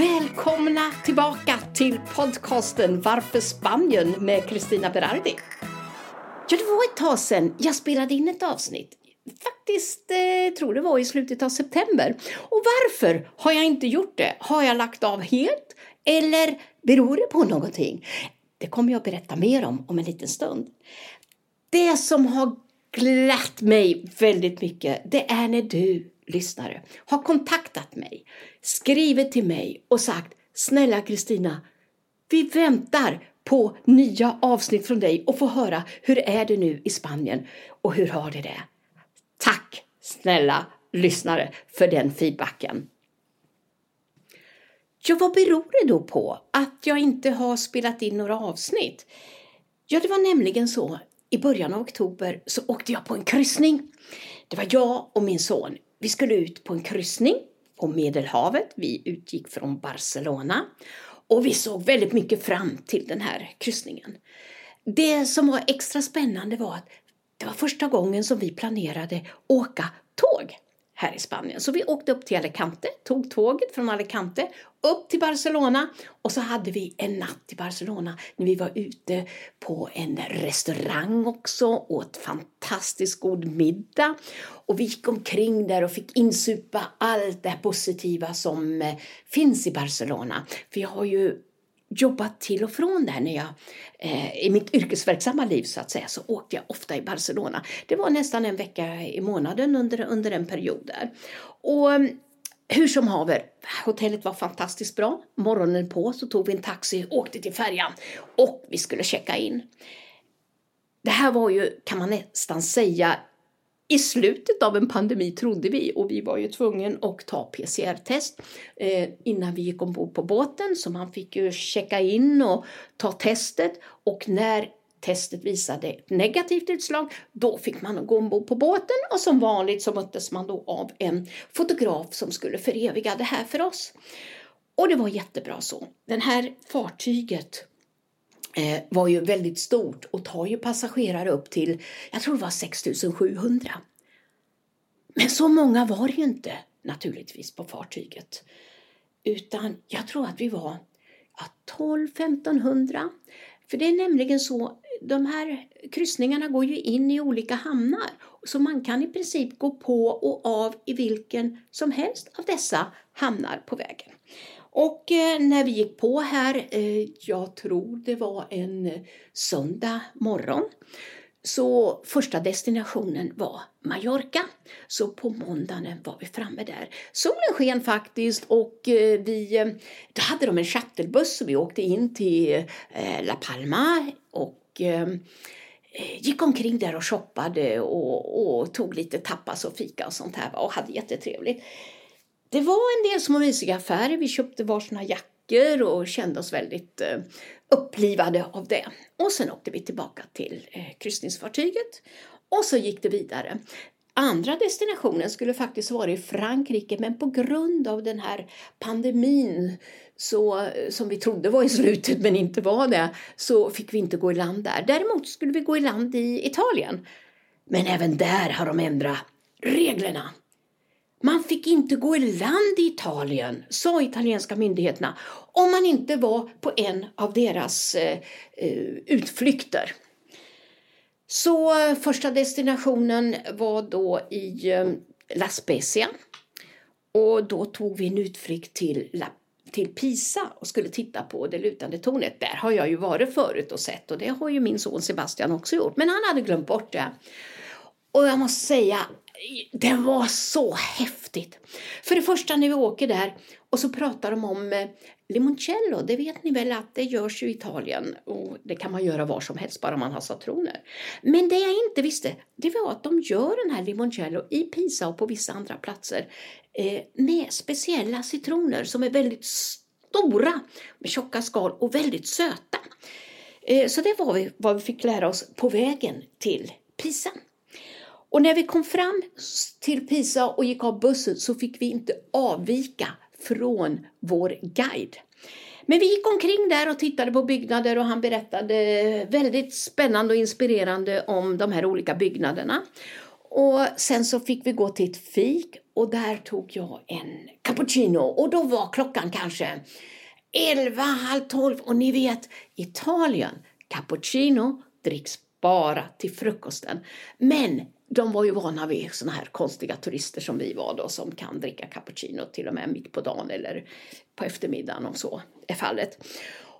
Välkomna tillbaka till podcasten Varför Spanien med Kristina Berardi. Ja, det var ett tag sedan jag spelade in ett avsnitt. Faktiskt, eh, tror det var i slutet av september. Och varför har jag inte gjort det? Har jag lagt av helt? Eller beror det på någonting? Det kommer jag att berätta mer om om en liten stund. Det som har glatt mig väldigt mycket, det är när du lyssnare har kontaktat mig, skrivit till mig och sagt Snälla Kristina, vi väntar på nya avsnitt från dig och få höra hur är det nu i Spanien och hur har det det? Tack snälla lyssnare för den feedbacken. Ja, vad beror det då på att jag inte har spelat in några avsnitt? Ja, det var nämligen så i början av oktober så åkte jag på en kryssning. Det var jag och min son. Vi skulle ut på en kryssning på Medelhavet. Vi utgick från Barcelona och vi såg väldigt mycket fram till den här kryssningen. Det som var extra spännande var att det var första gången som vi planerade åka tåg här i Spanien. Så vi åkte upp till Alicante, tog tåget från Alicante upp till Barcelona och så hade vi en natt i Barcelona när vi var ute på en restaurang också, åt fantastiskt god middag och vi gick omkring där och fick insupa allt det positiva som eh, finns i Barcelona. För jag har ju jobbat till och från där när jag, eh, i mitt yrkesverksamma liv så att säga, så åkte jag ofta i Barcelona. Det var nästan en vecka i månaden under, under en period där. Och hur som haver, hotellet var fantastiskt bra. Morgonen på så tog vi en taxi, och åkte till färjan och vi skulle checka in. Det här var ju, kan man nästan säga, i slutet av en pandemi trodde vi och vi var ju tvungna att ta PCR-test eh, innan vi gick ombord på båten så man fick ju checka in och ta testet och när testet visade ett negativt utslag, då fick man gå ombord på båten och som vanligt så möttes man då av en fotograf som skulle föreviga det här för oss. Och det var jättebra så. Det här fartyget eh, var ju väldigt stort och tar ju passagerare upp till, jag tror det var 6700. Men så många var det ju inte naturligtvis på fartyget. Utan jag tror att vi var ja, 12-1500. För det är nämligen så, de här kryssningarna går ju in i olika hamnar. Så man kan i princip gå på och av i vilken som helst av dessa hamnar på vägen. Och eh, när vi gick på här, eh, jag tror det var en eh, söndag morgon, så första destinationen var Mallorca. Så på måndagen var vi framme där. Solen sken faktiskt och vi, då hade de en shuttlebuss så vi åkte in till La Palma och Eh, gick omkring där och shoppade och, och, tog lite tapas och fika och sånt här och hade jättetrevligt. Det var en del små mysiga affärer. Vi köpte varsina jackor och kände oss väldigt eh, upplivade av det. Och sen åkte vi tillbaka till eh, kryssningsfartyget och så gick det vidare. Andra destinationen skulle faktiskt vara i Frankrike men på grund av den här pandemin så, som vi trodde var i slutet men inte var det så fick vi inte gå i land där. Däremot skulle vi gå i land i Italien. Men även där har de ändrat reglerna. Man fick inte gå i land i Italien, sa italienska myndigheterna, om man inte var på en av deras eh, eh utflykter. Så första destinationen var då i eh, La Spezia och då tog vi en utflykt till, La, till Pisa och skulle titta på det lutande tornet. Där har jag ju varit förut och sett och det har ju min son Sebastian också gjort, men han hade glömt bort det. Och jag måste säga, det var så häftigt. För det första när vi åker där och så pratar de om eh, limoncello. Det vet ni väl att det görs i Italien och det kan man göra var som helst bara man har citroner. Men det jag inte visste det var att de gör den här limoncello i Pisa och på vissa andra platser eh, med speciella citroner som är väldigt stora med tjocka skal och väldigt söta. Eh, så det var vad vi fick lära oss på vägen till Pisa. Och när vi kom fram till Pisa och gick av bussen så fick vi inte avvika från vår guide. Men vi gick omkring där och tittade på byggnader och han berättade väldigt spännande och inspirerande om de här olika byggnaderna. Och sen så fick vi gå till ett fik och där tog jag en cappuccino och då var klockan kanske 11, halv 12 och ni vet Italien, cappuccino dricks bara till frukosten. Men de var ju vana vid såna här konstiga turister som vi var då som kan dricka cappuccino till och med mitt på dagen eller på eftermiddagen om så är fallet.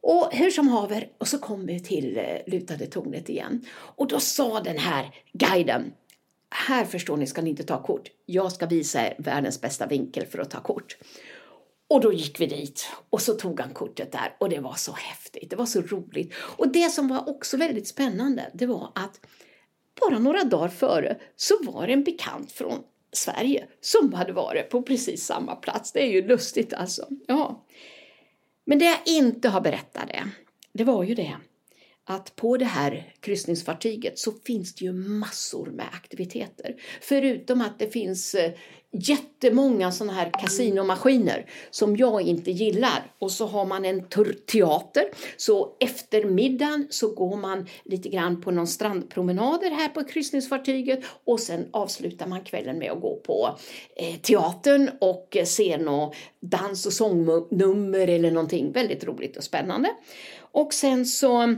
Och hur som haver, och så kom vi till eh, lutade tornet igen. Och då sa den här guiden, här förstår ni ska ni inte ta kort. Jag ska visa er världens bästa vinkel för att ta kort. Och då gick vi dit och så tog han kortet där och det var så häftigt, det var så roligt. Och det som var också väldigt spännande, det var att bara några dagar före så var det en bekant från Sverige som hade varit på precis samma plats. Det är ju lustigt alltså. Ja. Men det jag inte har berättat det, det var ju det att på det här kryssningsfartyget så finns det ju massor med aktiviteter. Förutom att det finns eh, jättemånga sådana här kasinomaskiner som jag inte gillar. Och så har man en teater. Så eftermiddagen så går man lite grann på någon strandpromenader här på kryssningsfartyget och sen avslutar man kvällen med att gå på eh, teatern och eh, se något dans och sångnummer eller någonting väldigt roligt och spännande. Och sen så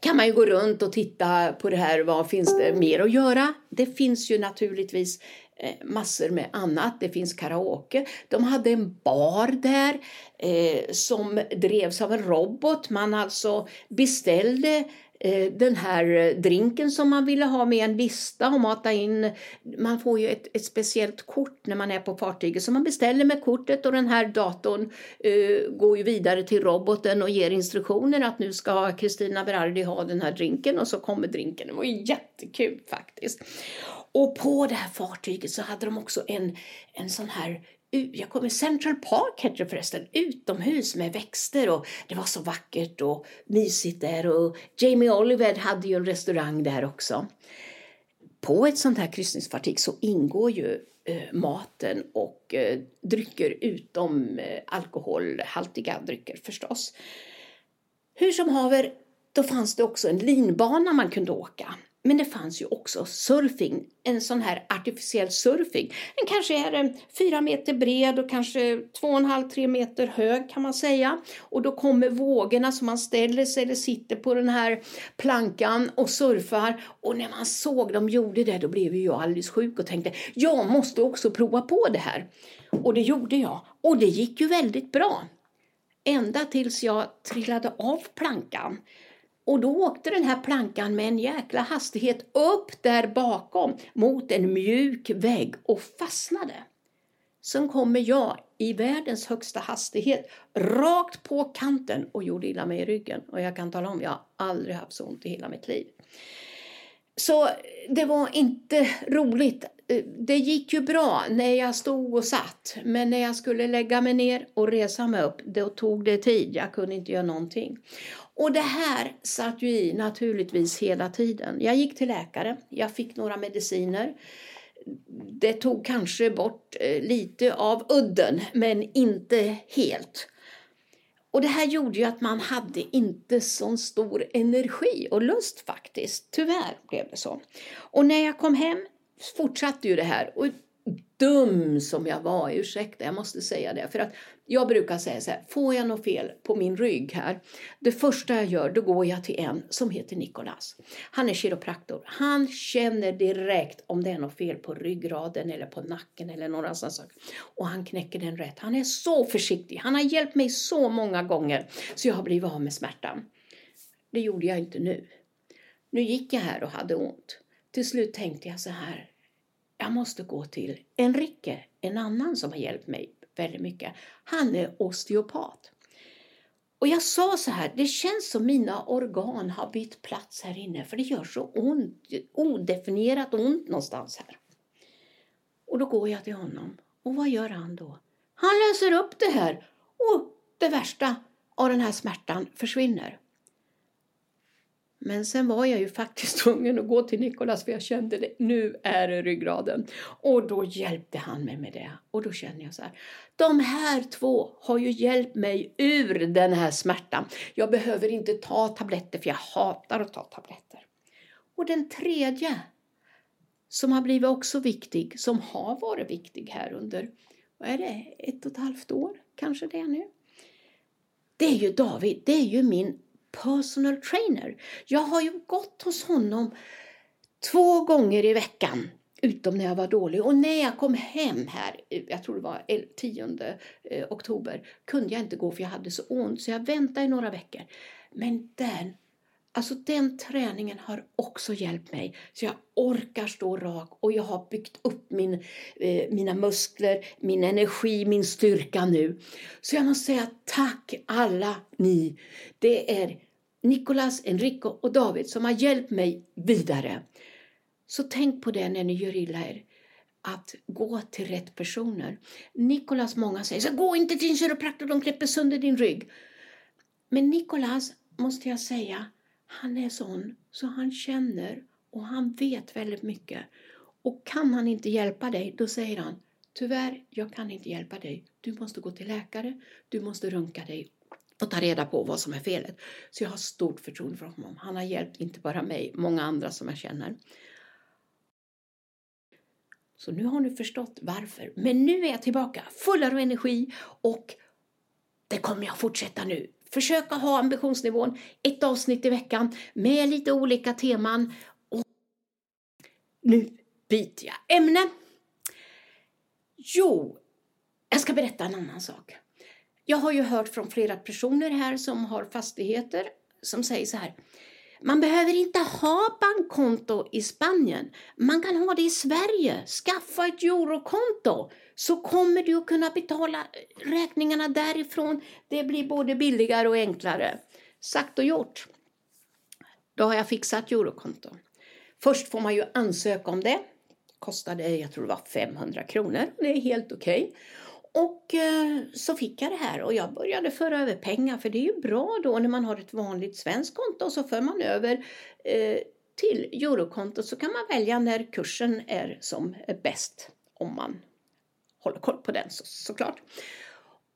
kan man ju gå runt och titta på det här, vad finns det mer att göra? Det finns ju naturligtvis Eh, massor med annat. Det finns karaoke. De hade en bar där eh, som drevs av en robot. Man alltså beställde Eh, den här drinken som man ville ha med en lista och mata in. Man får ju ett, ett speciellt kort när man är på fartyget som man beställer med kortet och den här datorn uh, går ju vidare till roboten och ger instruktioner att nu ska Kristina Berardi ha den här drinken och så kommer drinken. Det var ju jättekul faktiskt. Och på det här fartyget så hade de också en, en sån här jag kommer Central Park hette det förresten, utomhus med växter och det var så vackert och mysigt där och Jamie Oliver hade ju en restaurang där också. På ett sånt här kryssningsfartyg så ingår ju eh, maten och eh, drycker utom eh, alkoholhaltiga drycker förstås. Hur som haver, då fanns det också en linbana man kunde åka. Men det fanns ju också surfing, en sån här artificiell surfing. Den kanske är eh, fyra meter bred och kanske två och en halv, tre meter hög kan man säga. Och då kommer vågorna så man ställer sig eller sitter på den här plankan och surfar. Och när man såg dem gjorde det då blev jag alldeles sjuk och tänkte jag måste också prova på det här. Och det gjorde jag. Och det gick ju väldigt bra. Ända tills jag trillade av plankan. Och då åkte den här plankan med en jäkla hastighet upp där bakom mot en mjuk vägg och fastnade. Sen kommer jag i världens högsta hastighet rakt på kanten och gjorde illa mig i ryggen. Och jag kan tala om, jag har aldrig haft så ont i hela mitt liv. Så det var inte roligt. Det gick ju bra när jag stod och satt. Men när jag skulle lägga mig ner och resa mig upp, då tog det tid. Jag kunde inte göra någonting. Och det här satt ju i naturligtvis hela tiden. Jag gick till läkare, jag fick några mediciner. Det tog kanske bort eh, lite av udden, men inte helt. Och det här gjorde ju att man hade inte så stor energi och lust faktiskt. Tyvärr blev det så. Och när jag kom hem fortsatte ju det här. Och dum som jag var, ursäkta jag måste säga det. För att jag brukar säga så här, får jag något fel på min rygg här, det första jag gör, då går jag till en som heter Nikolas. Han är kiropraktor. Han känner direkt om det är något fel på ryggraden eller på nacken eller några sådana saker. Och han knäcker den rätt. Han är så försiktig. Han har hjälpt mig så många gånger så jag har blivit av med smärtan. Det gjorde jag inte nu. Nu gick jag här och hade ont. Till slut tänkte jag så här, jag måste gå till Enrique, en annan som har hjälpt mig väldigt mycket. Han är osteopat. Och jag sa så här, det känns som mina organ har bytt plats här inne för det gör så ont, odefinierat ont någonstans här. Och då går jag till honom. Och vad gör han då? Han löser upp det här och det värsta av den här smärtan försvinner. Men sen var jag ju faktiskt tvungen att gå till Nikolas för jag kände det, nu är det ryggraden. Och då hjälpte han mig med det. Och då kände jag så här, de här två har ju hjälpt mig ur den här smärtan. Jag behöver inte ta tabletter för jag hatar att ta tabletter. Och den tredje som har blivit också viktig, som har varit viktig här under, vad är det, ett och ett halvt år kanske det är nu. Det är ju David, det är ju min personal trainer. Jag har ju gått hos honom två gånger i veckan utom när jag var dålig. Och när jag kom hem här, jag tror det var 10 eh, oktober, kunde jag inte gå för jag hade så ont så jag väntade i några veckor. Men den, alltså den träningen har också hjälpt mig så jag orkar stå rak och jag har byggt upp min, eh, mina muskler, min energi, min styrka nu. Så jag måste säga tack alla ni. Det är Nicolas, Enrico och David som har hjälpt mig vidare. Så tänk på det när ni gör illa er. Att gå till rätt personer. Nicolas, många säger så gå inte till en kiropraktor, de knäpper sönder din rygg. Men Nicolas, måste jag säga, han är sån så han känner och han vet väldigt mycket. Och kan han inte hjälpa dig, då säger han Tyvärr, jag kan inte hjälpa dig. Du måste gå till läkare, du måste runka dig och ta reda på vad som är felet. Så jag har stort förtroende för honom. Han har hjälpt inte bara mig, många andra som jag känner. Så nu har ni förstått varför. Men nu är jag tillbaka full av energi och det kommer jag fortsätta nu. Försöka ha ambitionsnivån ett avsnitt i veckan med lite olika teman. Och nu byter jag ämne. Jo, jag ska berätta en annan sak. Jag har ju hört från flera personer här som har fastigheter som säger så här. Man behöver inte ha bankkonto i Spanien. Man kan ha det i Sverige. Skaffa ett eurokonto så kommer du att kunna betala eh, räkningarna därifrån. Det blir både billigare och enklare. Sagt och gjort. Då har jag fixat eurokonto. Först får man ju ansöka om det. Kostade, jag tror det var 500 kronor. Det är helt okej. Okay. Och eh, så fick jag det här och jag började föra över pengar för det är ju bra då när man har ett vanligt svenskt konto och så för man över eh, till eurokontot så kan man välja när kursen är som bäst om man håller koll på den så, såklart.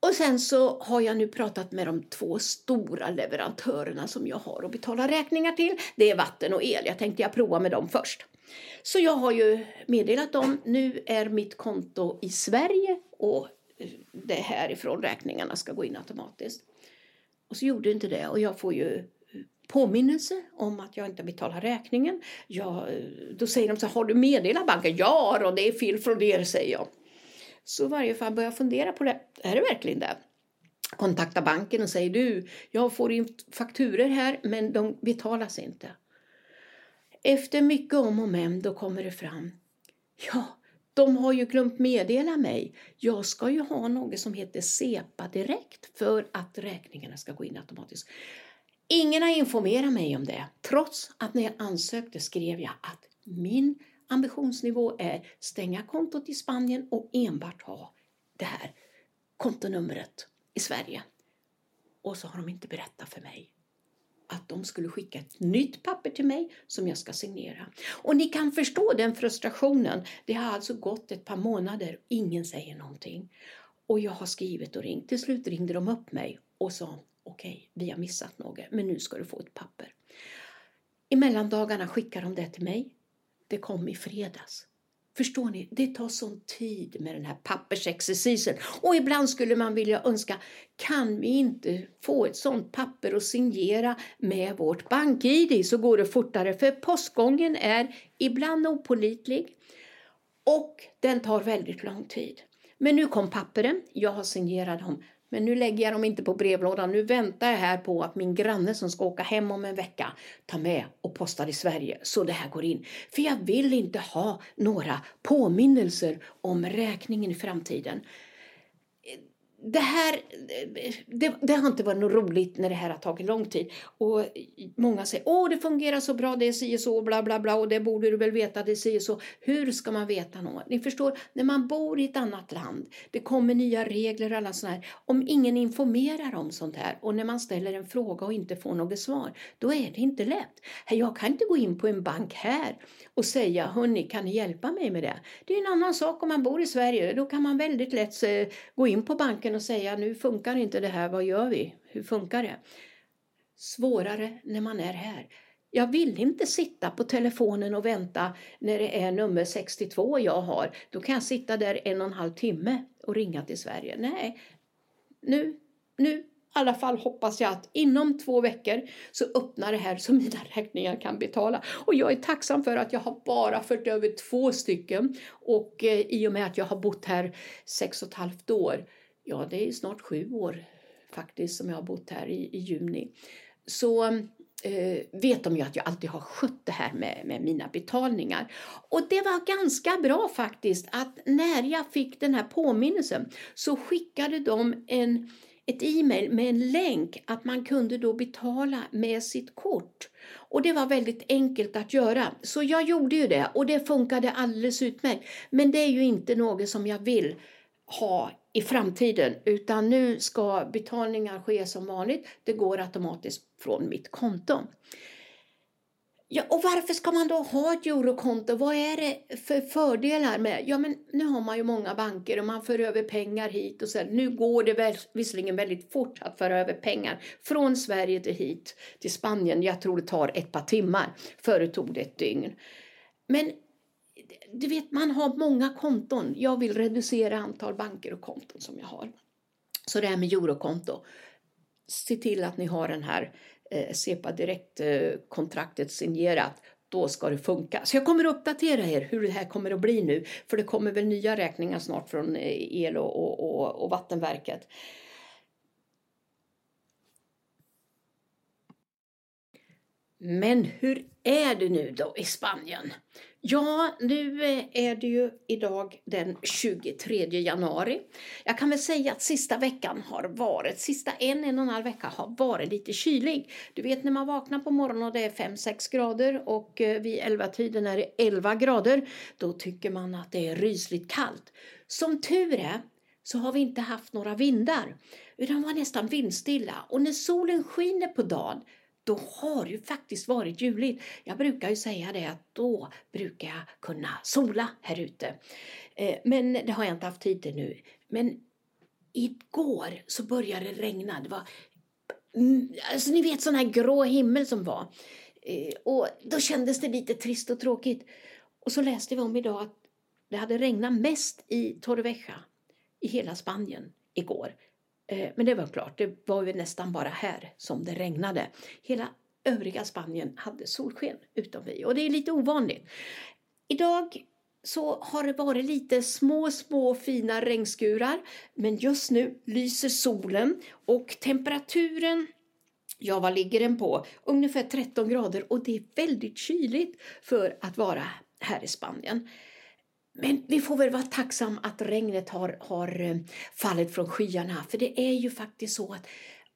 Och sen så har jag nu pratat med de två stora leverantörerna som jag har att betala räkningar till. Det är vatten och el. Jag tänkte jag prova med dem först. Så jag har ju meddelat dem, nu är mitt konto i Sverige och det härifrån räkningarna ska gå in automatiskt. Och så gjorde inte det och jag får ju påminnelse om att jag inte betalar räkningen. Jag, då säger de så har du meddelat banken? Ja, och det är fel från er, säger jag. Så i varje fall börjar jag fundera på det. Är det verkligen det? Kontakta banken och säger du, jag får in fakturer här men de betalas inte. Efter mycket om och men då kommer det fram. Ja, de har ju glömt meddela mig. Jag ska ju ha något som heter SEPA direkt för att räkningarna ska gå in automatiskt. Ingen har informerat mig om det, trots att när jag ansökte skrev jag att min ambitionsnivå är stänga kontot i Spanien och enbart ha det här kontonumret i Sverige. Och så har de inte berättat för mig att de skulle skicka ett nytt papper till mig som jag ska signera. Och ni kan förstå den frustrationen. Det har alltså gått ett par månader och ingen säger någonting. Och jag har skrivit och ringt. Till slut ringde de upp mig och sa okej, okay, vi har missat något, men nu ska du få ett papper. I mellandagarna skickar de det till mig. Det kom i fredags. Förstår ni? Det tar sån tid med den här pappersexercisen. Och ibland skulle man vilja önska, kan vi inte få ett sånt papper och signera med vårt bank-id så går det fortare. För postgången är ibland opolitlig och den tar väldigt lång tid. Men nu kom papperen, jag har signerat dem men nu lägger jag dem inte på brevlådan. Nu väntar jag här på att min granne som ska åka hem om en vecka tar med och postar i Sverige så det här går in. För jag vill inte ha några påminnelser om räkningen i framtiden det här, det, det, har inte varit något roligt när det här har tagit lång tid. Och många säger, åh det fungerar så bra, det är si och så, bla bla bla, och det borde du väl veta, det är si och så. Hur ska man veta något? Ni förstår, när man bor i ett annat land, det kommer nya regler och alla sådana här. Om ingen informerar om sånt här och när man ställer en fråga och inte får något svar, då är det inte lätt. Jag kan inte gå in på en bank här och säga, hörni, kan ni hjälpa mig med det? Det är en annan sak om man bor i Sverige, då kan man väldigt lätt eh, gå in på banken och säga nu funkar inte det här, vad gör vi? Hur funkar det? Svårare när man är här. Jag vill inte sitta på telefonen och vänta när det är nummer 62 jag har. Då kan jag sitta där en och en halv timme och ringa till Sverige. Nej, nu, nu i alla fall hoppas jag att inom två veckor så öppnar det här så mina räkningar kan betala. Och jag är tacksam för att jag har bara fört över två stycken och eh, i och med att jag har bott här sex och ett halvt år, ja det är snart sju år faktiskt som jag har bott här i, i juni, så eh, vet de ju att jag alltid har skött det här med, med mina betalningar. Och det var ganska bra faktiskt att när jag fick den här påminnelsen så skickade de en ett e-mail med en länk att man kunde då betala med sitt kort. Och det var väldigt enkelt att göra. Så jag gjorde ju det och det funkade alldeles utmärkt. Men det är ju inte något som jag vill ha i framtiden utan nu ska betalningar ske som vanligt. Det går automatiskt från mitt konto. Ja, och varför ska man då ha ett eurokonto? Vad är det för fördelar med? Ja, men nu har man ju många banker och man för över pengar hit och så. Nu går det väl, visserligen väldigt fort att föra över pengar från Sverige till hit till Spanien. Jag tror det tar ett par timmar. Förut tog det ett dygn. Men du vet, man har många konton. Jag vill reducera antal banker och konton som jag har. Så det här med eurokonto. Se till att ni har den här eh, SEPA Direkt-kontraktet eh, signerat, då ska det funka. Så jag kommer att uppdatera er hur det här kommer att bli nu, för det kommer väl nya räkningar snart från eh, el och, och, och Vattenverket. Men hur är det nu då i Spanien? Ja, nu eh, är det ju idag den 23 januari. Jag kan väl säga att sista veckan har varit, sista en, en och en halv vecka har varit lite kylig. Du vet när man vaknar på morgonen och det är 5-6 grader och eh, vid 11-tiden är det 11 grader, då tycker man att det är rysligt kallt. Som tur är så har vi inte haft några vindar, utan var nästan vindstilla och när solen skiner på dagen då har det ju faktiskt varit juligt. Jag brukar ju säga det att då brukar jag kunna sola här ute. Eh, men det har jag inte haft tid till nu. Men igår så började det regna. Det var, mm, alltså ni vet sån här grå himmel som var. Eh, och då kändes det lite trist och tråkigt. Och så läste vi om idag att det hade regnat mest i Torrevieja i hela Spanien igår. Eh, men det var klart, det var ju nästan bara här som det regnade. Hela övriga Spanien hade solsken utom vi och det är lite ovanligt. Idag så har det varit lite små, små fina regnskurar men just nu lyser solen och temperaturen Ja, vad ligger den på? Ungefär 13 grader och det är väldigt kyligt för att vara här i Spanien. Men vi får väl vara tacksamma att regnet har, har eh, fallit från skyarna. För det är ju faktiskt så att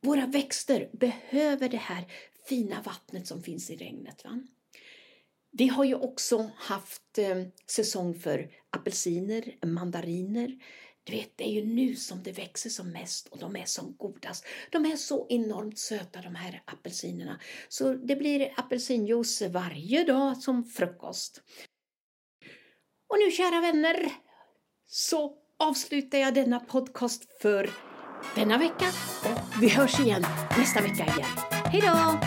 våra växter behöver det här fina vattnet som finns i regnet. Va? Vi har ju också haft eh, säsong för apelsiner, mandariner. Du vet, det är ju nu som det växer som mest och de är som godast. De är så enormt söta de här apelsinerna. Så det blir apelsinjuice varje dag som frukost. Och nu kära vänner så avslutar jag denna podcast för denna vecka vi hörs igen nästa vecka igen. Hej då!